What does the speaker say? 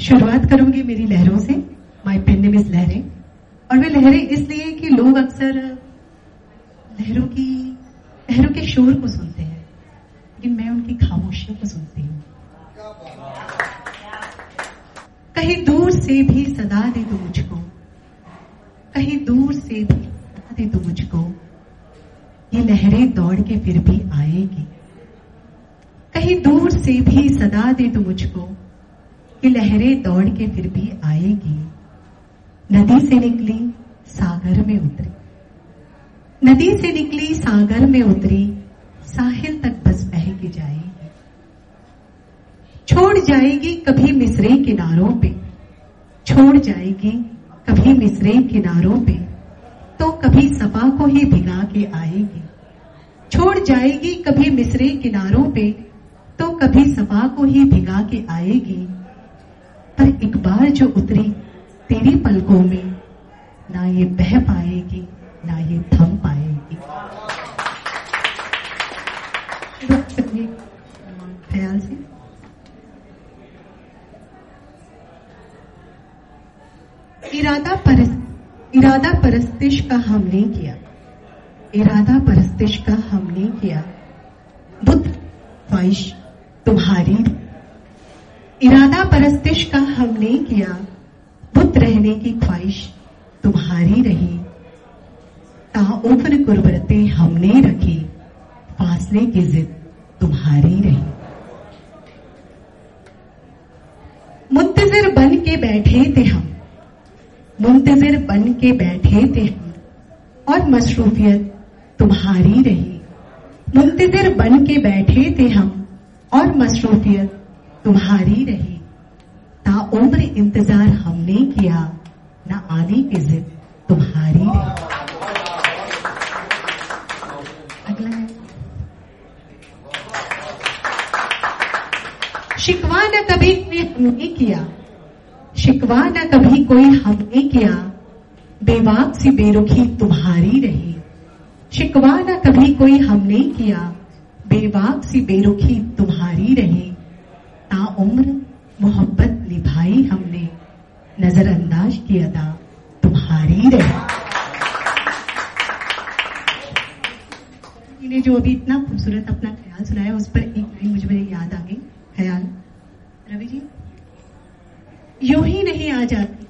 शुरुआत करूँगी मेरी लहरों से माई पेन नेम इज़ लहरें। और वे लहरें इसलिए कि लोग अक्सर लहरों की, लहरों के शोर को सुनते हैं, लेकिन मैं उनकी खामोशियों को सुनती हूँ। कहीं दूर से भी सदा दे दो मुझको, कहीं दूर से भी सदा दे दो मुझको, ये लहरें दौड़ के फिर भी आएगी। कहीं दूर से भी सदा दे दो मुझको ये लहरें दौड़ के फिर भी आएगी। नदी से निकली, सागर में उतरी। नदी से निकली, सागर में उतरी। साहिल तक बस बह के जाएगी। छोड़ जाएगी कभी मिसरे किनारों पे। छोड़ जाएगी कभी मिसरे किनारों पे। तो कभी सपा को ही भिगा के आएगी। छोड़ जाएगी कभी मिसरे किनारों पे। तो कभी सपा को ही भिगा के आएगी। पर एक बार जो उतरी, तेरी पलकों में ना ये बह पाएगी, ना ये थम पाएगी। ख्याल से? इरादा परस्त इरादा परस्तिश का हमने किया। इरादा परस्तिश का हमने किया। बुद्ध, ख्वाहिश, तुम्हारी इरादा परस्तिश का हमने किया। बुत रहने की ख्वाहिश तुम्हारी रही। ताउफर गुरबरते हमने रखी। फासले की जिद तुम्हारी रही। मुंतजर बन के बैठे थे हम। मुंतजर बन के बैठे थे हम। और मसरूफियत तुम्हारी रही। मुंतजर बन के बैठे थे हम। और मसरूफियत तुम्हारी रही। ताउम्र इंतज़ार हमने किया, ना आने की जिद तुम्हारी रही। अगला है। शिकवा न कभी कोई हमने किया। शिकवा न कभी कोई हमने किया। बेवाक सी बेरुखी तुम्हारी रही। शिकवा न कभी कोई हमने किया। बेवाक सी बेरुखी तुम्हारी रही। ताउम्र मोहब्बत निभाई हमने। नजरअंदाज किया था, तुम्हारी रही। इन्हें जो अभी इतना खूबसूरत अपना ख्याल सुनाया, उस पर एक लाइन मुझे याद आ गई। ख्याल? रवि जी? यूँ ही नहीं आ जाती।